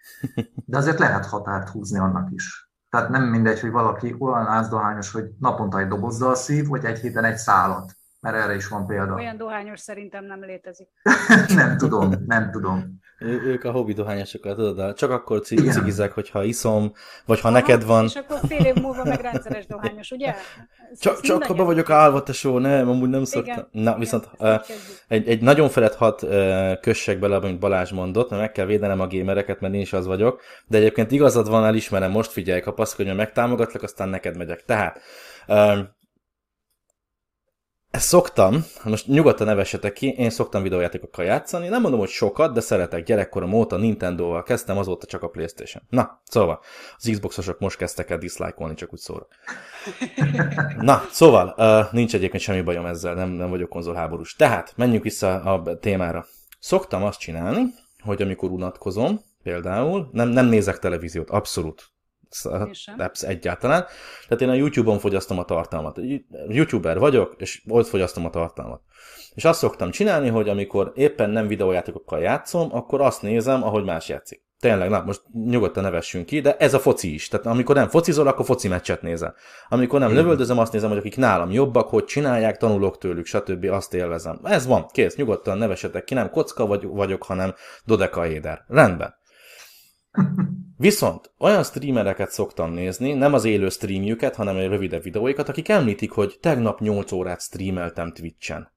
de azért lehet határt húzni annak is. Tehát nem mindegy, hogy valaki olyan ázdohányos, hogy naponta egy dobozzal szív, vagy egy héten egy szálat. Mert erre is van példa. Olyan dohányos szerintem nem létezik. nem tudom, nem tudom. Ő, ők a hobbi dohányosokat, tudod, csak akkor cigizek, hogyha iszom, vagy ha Aha, neked van. És akkor fél év múlva meg rendszeres dohányos, ugye? Ez, csak csak abban vagyok állva, tesó, nem, amúgy nem szoktam. Na, igen, viszont uh, egy, egy nagyon felett hat uh, kössek bele, amit Balázs mondott, mert meg kell védenem a gémereket, mert én is az vagyok, de egyébként igazad van, elismerem, most figyelj, ha passzok, hogy megtámogatlak, aztán neked megyek. Tehát, uh, ezt szoktam, most nyugodtan nevessetek ki, én szoktam videójátékokkal játszani, nem mondom, hogy sokat, de szeretek gyerekkorom óta, Nintendo-val kezdtem, azóta csak a Playstation. Na, szóval, az Xboxosok most kezdtek el diszlájkolni, csak úgy szóra. Na, szóval, nincs egyébként semmi bajom ezzel, nem, nem vagyok konzolháborús. Tehát, menjünk vissza a témára. Szoktam azt csinálni, hogy amikor unatkozom, például, nem, nem nézek televíziót, abszolút apps egyáltalán. Tehát én a YouTube-on fogyasztom a tartalmat. YouTuber vagyok, és ott fogyasztom a tartalmat. És azt szoktam csinálni, hogy amikor éppen nem videójátékokkal játszom, akkor azt nézem, ahogy más játszik. Tényleg, na, most nyugodtan nevessünk ki, de ez a foci is. Tehát amikor nem focizol, akkor foci meccset nézem. Amikor nem lövöldözöm, azt nézem, hogy akik nálam jobbak, hogy csinálják, tanulok tőlük, stb. Azt élvezem. Ez van, kész, nyugodtan nevesetek ki, nem kocka vagy, vagyok, hanem dodekaéder. Rendben. Viszont olyan streamereket szoktam nézni, nem az élő streamjüket, hanem a rövidebb videóikat, akik említik, hogy tegnap 8 órát streameltem Twitchen.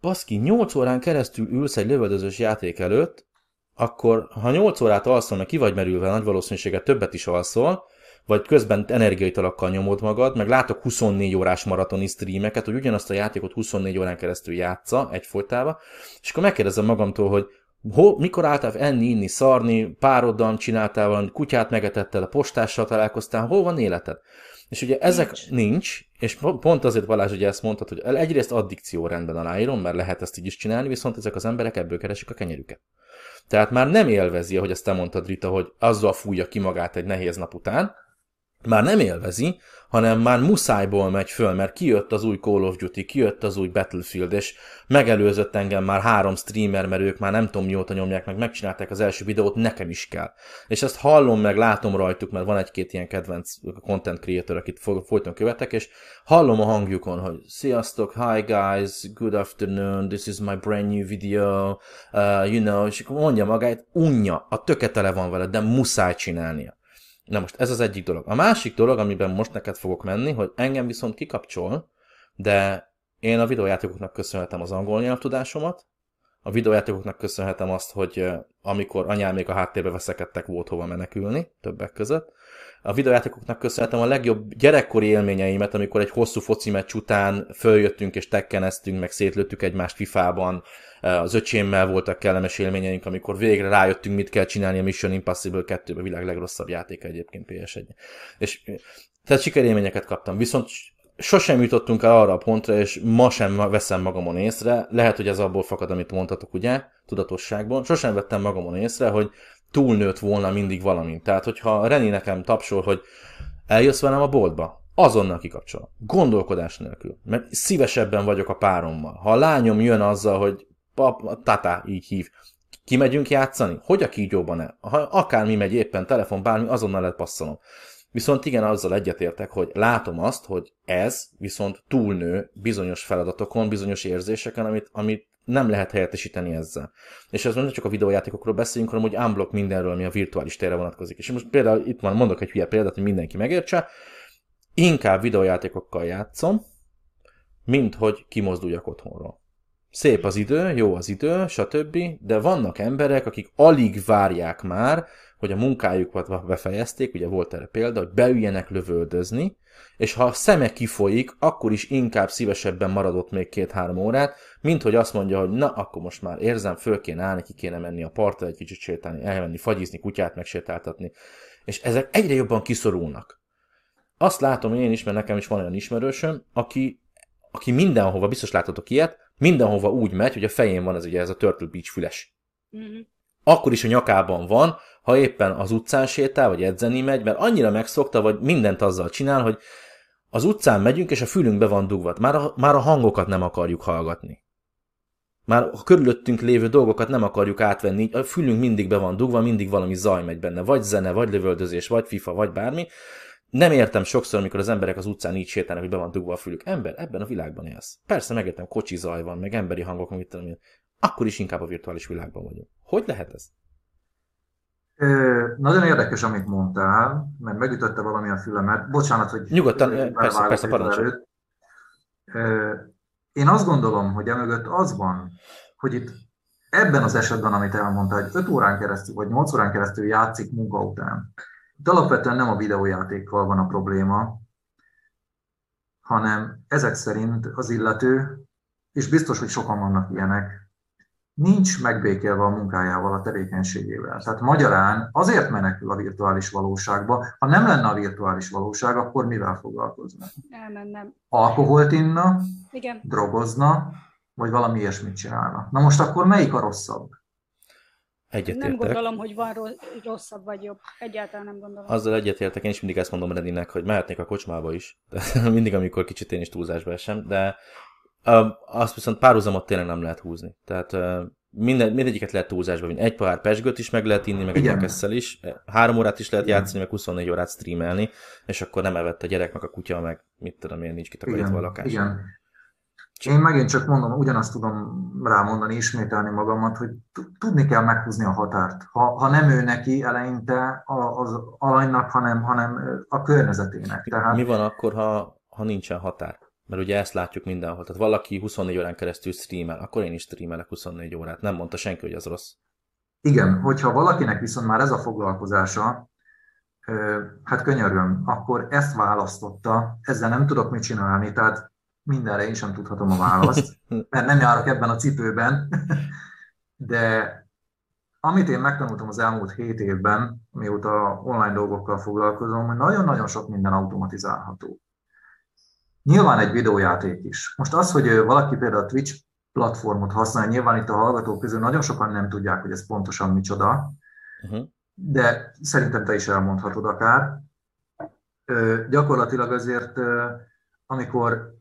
Baszki, 8 órán keresztül ülsz egy lövöldözős játék előtt, akkor ha 8 órát alszol, meg ki vagy merülve, nagy valószínűséggel többet is alszol, vagy közben energiaitalakkal nyomod magad, meg látok 24 órás maratoni streameket, hogy ugyanazt a játékot 24 órán keresztül játsza egyfolytában, és akkor megkérdezem magamtól, hogy Hol, mikor álltál enni, inni, szarni, pároddal csináltál valami, kutyát megetetted, a postással találkoztál, hol van életed? És ugye ezek nincs, nincs és pont azért Balázs ugye ezt mondtad, hogy egyrészt addikció rendben aláírom, mert lehet ezt így is csinálni, viszont ezek az emberek ebből keresik a kenyerüket. Tehát már nem élvezi, ahogy ezt te mondtad, Rita, hogy azzal fújja ki magát egy nehéz nap után, már nem élvezi, hanem már muszájból megy föl, mert kijött az új Call of Duty, kijött az új Battlefield, és megelőzött engem már három streamer, mert ők már nem tudom mióta nyomják, meg megcsinálták az első videót, nekem is kell. És ezt hallom meg, látom rajtuk, mert van egy-két ilyen kedvenc content creator, akit folyton követek, és hallom a hangjukon, hogy sziasztok, hi guys, good afternoon, this is my brand new video, uh, you know, és mondja magáit, unja, a töketele van vele, de muszáj csinálnia. Na most ez az egyik dolog. A másik dolog, amiben most neked fogok menni, hogy engem viszont kikapcsol, de én a videójátékoknak köszönhetem az angol nyelvtudásomat, a videójátékoknak köszönhetem azt, hogy amikor anyám még a háttérbe veszekedtek, volt hova menekülni, többek között, a videójátékoknak köszönhetem a legjobb gyerekkori élményeimet, amikor egy hosszú foci meccs után följöttünk és tekkeneztünk, meg szétlőttük egymást FIFA-ban, az öcsémmel voltak kellemes élményeink, amikor végre rájöttünk, mit kell csinálni a Mission Impossible 2 a világ legrosszabb játéka egyébként PS1. És tehát sikerélményeket kaptam. Viszont sosem jutottunk el arra a pontra, és ma sem veszem magamon észre, lehet, hogy ez abból fakad, amit mondhatok, ugye, tudatosságban, sosem vettem magamon észre, hogy túlnőtt volna mindig valamint. Tehát, hogyha Reni nekem tapsol, hogy eljössz velem a boltba, azonnal kikapcsolom. Gondolkodás nélkül. Mert szívesebben vagyok a párommal. Ha a lányom jön azzal, hogy pap, tata így hív, Kimegyünk játszani? Hogy a kígyóban -e? Ha akármi megy éppen, telefon, bármi, azonnal lehet passzolom. Viszont igen, azzal egyetértek, hogy látom azt, hogy ez viszont túlnő bizonyos feladatokon, bizonyos érzéseken, amit, amit nem lehet helyettesíteni ezzel. És ez nem csak a videójátékokról beszélünk, hanem hogy unblock mindenről, ami a virtuális térre vonatkozik. És most például itt van, mondok egy hülye példát, hogy mindenki megértse, inkább videójátékokkal játszom, mint hogy kimozduljak otthonról. Szép az idő, jó az idő, stb., de vannak emberek, akik alig várják már, hogy a munkájukat befejezték, ugye volt erre példa, hogy beüljenek lövöldözni, és ha a szeme kifolyik, akkor is inkább szívesebben maradott még két-három órát, mint hogy azt mondja, hogy na, akkor most már érzem, föl kéne állni, ki kéne menni a partra, egy kicsit sétálni, elmenni, fagyizni, kutyát megsétáltatni. És ezek egyre jobban kiszorulnak. Azt látom én is, mert nekem is van olyan ismerősöm, aki, aki mindenhova, biztos látotok ilyet, mindenhova úgy megy, hogy a fején van ez ugye ez a Turtle Beach füles. Mm-hmm. Akkor is a nyakában van, ha éppen az utcán sétál, vagy edzeni megy, mert annyira megszokta, vagy mindent azzal csinál, hogy az utcán megyünk, és a fülünkbe van dugva. Már a, már a hangokat nem akarjuk hallgatni. Már a körülöttünk lévő dolgokat nem akarjuk átvenni, a fülünk mindig be van dugva, mindig valami zaj megy benne, vagy zene, vagy lövöldözés, vagy FIFA, vagy bármi. Nem értem sokszor, amikor az emberek az utcán így sétálnak, hogy be van dugva a fülük. Ember, ebben a világban élsz. Persze megértem, kocsi zaj van, meg emberi hangok, tudom én. Akkor is inkább a virtuális világban vagyunk. Hogy lehet ez? Nagyon érdekes, amit mondtál, mert megütötte valami a fülemet. Bocsánat, hogy... Nyugodtan, persze, persze, parancsolj. Én azt gondolom, hogy emögött az van, hogy itt ebben az esetben, amit elmondta, hogy 5 órán keresztül, vagy 8 órán keresztül játszik munka után. Itt alapvetően nem a videójátékkal van a probléma, hanem ezek szerint az illető, és biztos, hogy sokan vannak ilyenek, nincs megbékélve a munkájával, a tevékenységével. Tehát magyarán azért menekül a virtuális valóságba, ha nem lenne a virtuális valóság, akkor mivel foglalkozna? Elmennem. Alkoholt inna, Igen. drogozna, vagy valami ilyesmit csinálna. Na most akkor melyik a rosszabb? Egyetértek. Nem gondolom, hogy van rosszabb vagy jobb. Egyáltalán nem gondolom. Azzal egyetértek, én is mindig ezt mondom Redinek, hogy mehetnék a kocsmába is. De mindig, amikor kicsit én is túlzásba esem, de azt viszont párhuzamot tényleg nem lehet húzni. Tehát minden, mindegyiket lehet túlzásba vinni. Egy pohár pesgőt is meg lehet inni, meg egy ekesszel is. Három órát is lehet Igen. játszani, meg 24 órát streamelni, és akkor nem evett a gyerek, meg a kutya, meg mit tudom én, nincs kitakarítva a lakás. Igen. Én megint csak mondom, ugyanazt tudom rámondani, ismételni magamat, hogy tudni kell meghúzni a határt. Ha, ha nem ő neki eleinte az alanynak, hanem, hanem a környezetének. Tehát... Mi van akkor, ha, ha nincsen határ? Mert ugye ezt látjuk mindenhol. Tehát valaki 24 órán keresztül streamel, akkor én is streamelek 24 órát. Nem mondta senki, hogy az rossz. Igen, hogyha valakinek viszont már ez a foglalkozása, hát könyörgöm, akkor ezt választotta, ezzel nem tudok mit csinálni, tehát mindenre én sem tudhatom a választ, mert nem járok ebben a cipőben, de amit én megtanultam az elmúlt hét évben, mióta online dolgokkal foglalkozom, hogy nagyon-nagyon sok minden automatizálható. Nyilván egy videójáték is. Most az, hogy valaki például a Twitch platformot használ, nyilván itt a hallgatók közül nagyon sokan nem tudják, hogy ez pontosan micsoda, uh-huh. de szerintem te is elmondhatod akár. Ö, gyakorlatilag azért, ö, amikor,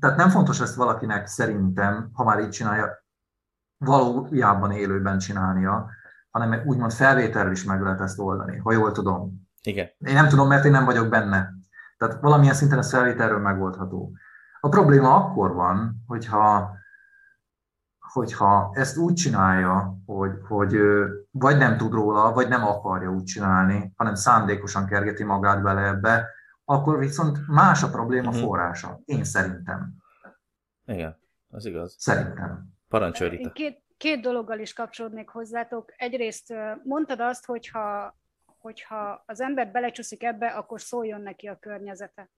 tehát nem fontos ezt valakinek szerintem, ha már így csinálja, valójában élőben csinálnia, hanem úgymond felvételről is meg lehet ezt oldani, ha jól tudom. Igen. Én nem tudom, mert én nem vagyok benne. Tehát valamilyen szinten a felvételről megoldható. A probléma akkor van, hogyha, hogyha ezt úgy csinálja, hogy, hogy vagy nem tud róla, vagy nem akarja úgy csinálni, hanem szándékosan kergeti magát bele ebbe, akkor viszont más a probléma uh-huh. forrása. Én szerintem. Igen, az igaz. Szerintem. Parancsolj, Rita. Két, két dologgal is kapcsolódnék hozzátok. Egyrészt mondtad azt, hogyha hogyha az ember belecsúszik ebbe, akkor szóljon neki a környezete.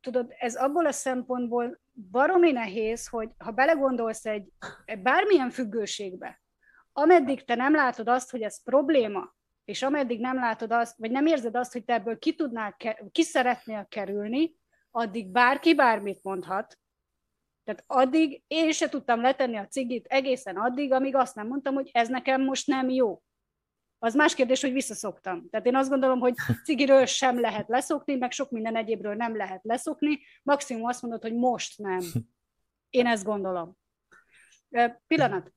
Tudod, ez abból a szempontból baromi nehéz, hogy ha belegondolsz egy, bármilyen függőségbe, ameddig te nem látod azt, hogy ez probléma, és ameddig nem látod azt, vagy nem érzed azt, hogy te ebből ki tudnál, ki szeretnél kerülni, addig bárki bármit mondhat. Tehát addig én se tudtam letenni a cigit egészen addig, amíg azt nem mondtam, hogy ez nekem most nem jó. Az más kérdés, hogy visszaszoktam. Tehát én azt gondolom, hogy cigiről sem lehet leszokni, meg sok minden egyébről nem lehet leszokni. Maximum azt mondod, hogy most nem. Én ezt gondolom. Pillanat.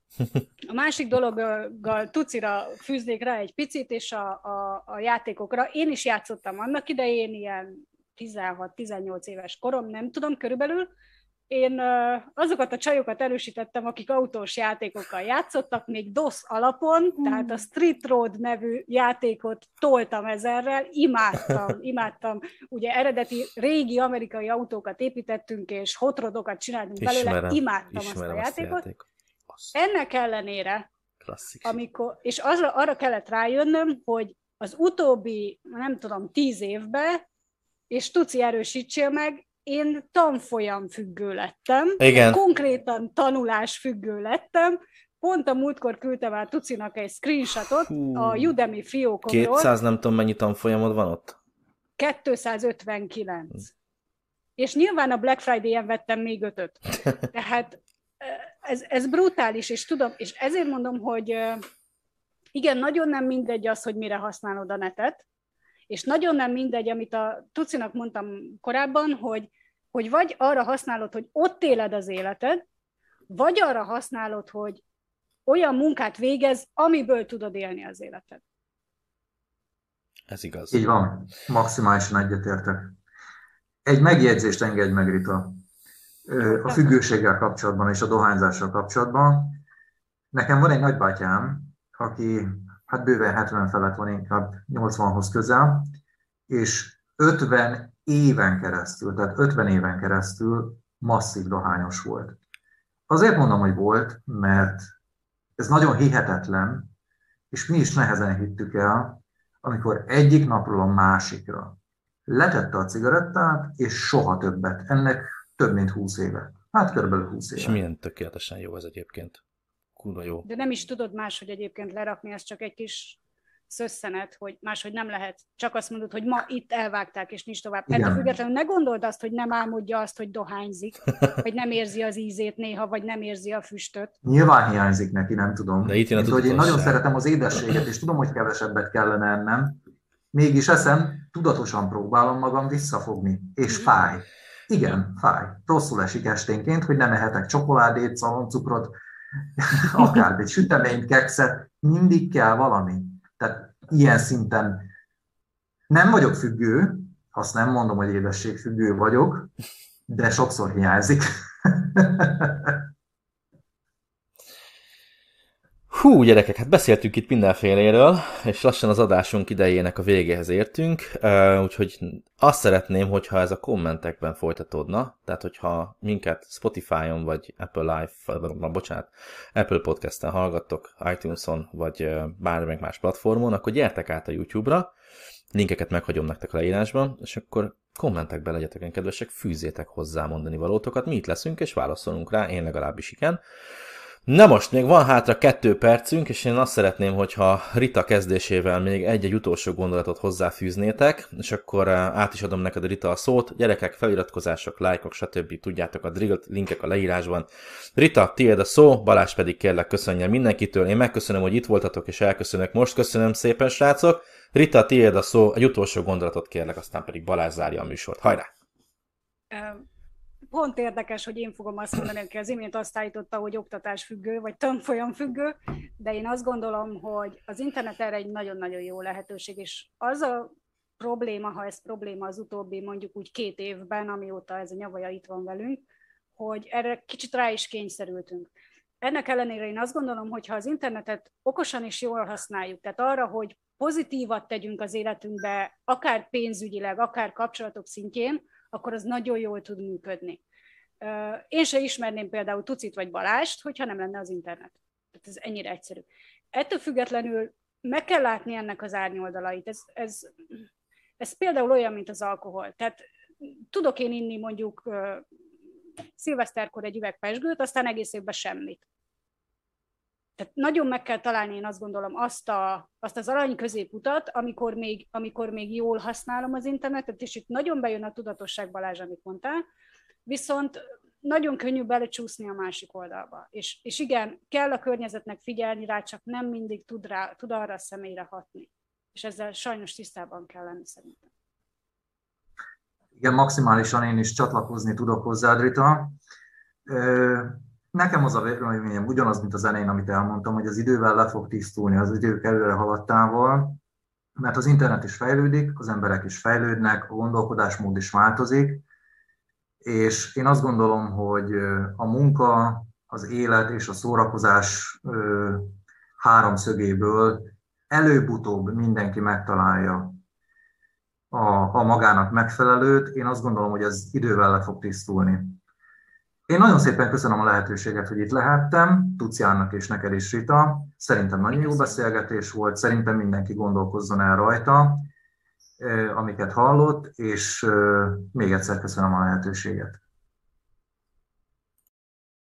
A másik dologgal tucira fűznék rá egy picit, és a, a, a játékokra. Én is játszottam annak idején, ilyen 16-18 éves korom, nem tudom, körülbelül. Én azokat a csajokat erősítettem, akik autós játékokkal játszottak, még DOS alapon, mm. tehát a Street Road nevű játékot toltam ezerrel, imádtam, imádtam. Ugye eredeti régi amerikai autókat építettünk, és hotrodokat csináltunk belőle, ismerem, imádtam ismerem azt a játékot. Azt játék. Ennek ellenére, Klasszik. amikor, és arra, arra kellett rájönnöm, hogy az utóbbi, nem tudom, tíz évben, és Tuci erősítsél meg, én tanfolyam függő lettem. Igen. Konkrétan tanulás függő lettem. Pont a múltkor küldtem el Tucinak egy screenshotot Hú. a Udemy fiókomról. 200 nem tudom mennyi tanfolyamod van ott? 259. Hm. És nyilván a Black Friday-en vettem még ötöt. Tehát ez, ez brutális, és tudom, és ezért mondom, hogy igen, nagyon nem mindegy az, hogy mire használod a netet, és nagyon nem mindegy, amit a Tucinak mondtam korábban, hogy, hogy vagy arra használod, hogy ott éled az életed, vagy arra használod, hogy olyan munkát végez, amiből tudod élni az életed. Ez igaz. Így van, maximálisan egyetértek. Egy megjegyzést engedj meg, Rita a függőséggel kapcsolatban és a dohányzással kapcsolatban. Nekem van egy nagybátyám, aki hát bőven 70 felett van, inkább 80-hoz közel, és 50 éven keresztül, tehát 50 éven keresztül masszív dohányos volt. Azért mondom, hogy volt, mert ez nagyon hihetetlen, és mi is nehezen hittük el, amikor egyik napról a másikra letette a cigarettát, és soha többet. Ennek több mint 20 éve. Hát körülbelül 20 éve. És milyen tökéletesen jó ez egyébként. Kurva jó. De nem is tudod máshogy egyébként lerakni, ez csak egy kis szösszenet, hogy máshogy nem lehet. Csak azt mondod, hogy ma itt elvágták, és nincs tovább. Ettől függetlenül ne gondold azt, hogy nem álmodja azt, hogy dohányzik, vagy nem érzi az ízét néha, vagy nem érzi a füstöt. Nyilván hiányzik neki, nem tudom. De itt jön a hogy én nagyon szeretem az édességet, és tudom, hogy kevesebbet kellene ennem. Mégis eszem, tudatosan próbálom magam visszafogni, és mm-hmm. fáj. Igen, fáj. Rosszul esik esténként, hogy nem ehetek csokoládét, szaloncukrot, akár egy süteményt, kekszet, mindig kell valami. Ilyen szinten nem vagyok függő, azt nem mondom, hogy édességfüggő vagyok, de sokszor hiányzik. Hú, gyerekek, hát beszéltünk itt mindenféléről, és lassan az adásunk idejének a végéhez értünk, úgyhogy azt szeretném, hogyha ez a kommentekben folytatódna, tehát hogyha minket Spotify-on, vagy Apple Live, bocsánat, Apple Podcast-en hallgattok, iTunes-on, vagy bármelyik más platformon, akkor gyertek át a YouTube-ra, linkeket meghagyom nektek a leírásban, és akkor kommentekbe legyetek kedvesek, fűzzétek hozzá mondani valótokat, mi itt leszünk, és válaszolunk rá, én legalábbis igen. Na most még van hátra kettő percünk, és én azt szeretném, hogyha Rita kezdésével még egy-egy utolsó gondolatot hozzáfűznétek, és akkor eh, át is adom neked Rita a szót. Gyerekek, feliratkozások, lájkok, stb. Tudjátok a drillt, linkek a leírásban. Rita, tiéd a szó, Balázs pedig kérlek köszönjen mindenkitől. Én megköszönöm, hogy itt voltatok, és elköszönök most. Köszönöm szépen, srácok. Rita, tiéd a szó, egy utolsó gondolatot kérlek, aztán pedig Balázs zárja a műsort. Hajrá! Um pont érdekes, hogy én fogom azt mondani, hogy az imént azt állította, hogy oktatás függő, vagy tanfolyam függő, de én azt gondolom, hogy az internet erre egy nagyon-nagyon jó lehetőség, és az a probléma, ha ez probléma az utóbbi mondjuk úgy két évben, amióta ez a nyavaja itt van velünk, hogy erre kicsit rá is kényszerültünk. Ennek ellenére én azt gondolom, hogy ha az internetet okosan és jól használjuk, tehát arra, hogy pozitívat tegyünk az életünkbe, akár pénzügyileg, akár kapcsolatok szintjén, akkor az nagyon jól tud működni. Én se ismerném például Tucit vagy Balást, hogyha nem lenne az internet. Tehát ez ennyire egyszerű. Ettől függetlenül meg kell látni ennek az árnyoldalait. Ez, ez, ez például olyan, mint az alkohol. Tehát tudok én inni mondjuk szilveszterkor egy üveg pesgőt, aztán egész évben semmit. Tehát nagyon meg kell találni, én azt gondolom, azt, a, azt az arany középutat, amikor még, amikor még jól használom az internetet, és itt nagyon bejön a tudatosság, Balázs, amit mondtál, viszont nagyon könnyű belecsúszni a másik oldalba. És, és igen, kell a környezetnek figyelni rá, csak nem mindig tud, rá, tud arra a személyre hatni. És ezzel sajnos tisztában kell lenni szerintem. Igen, maximálisan én is csatlakozni tudok hozzád, Rita. Nekem az a véleményem ugyanaz, mint az zenén, amit elmondtam, hogy az idővel le fog tisztulni, az idők előre haladtával, mert az internet is fejlődik, az emberek is fejlődnek, a gondolkodásmód is változik, és én azt gondolom, hogy a munka, az élet és a szórakozás háromszögéből előbb-utóbb mindenki megtalálja a, a magának megfelelőt. Én azt gondolom, hogy ez idővel le fog tisztulni. Én nagyon szépen köszönöm a lehetőséget, hogy itt lehettem, Tuciának és neked is, Rita. Szerintem nagyon jó beszélgetés volt, szerintem mindenki gondolkozzon el rajta, amiket hallott, és még egyszer köszönöm a lehetőséget.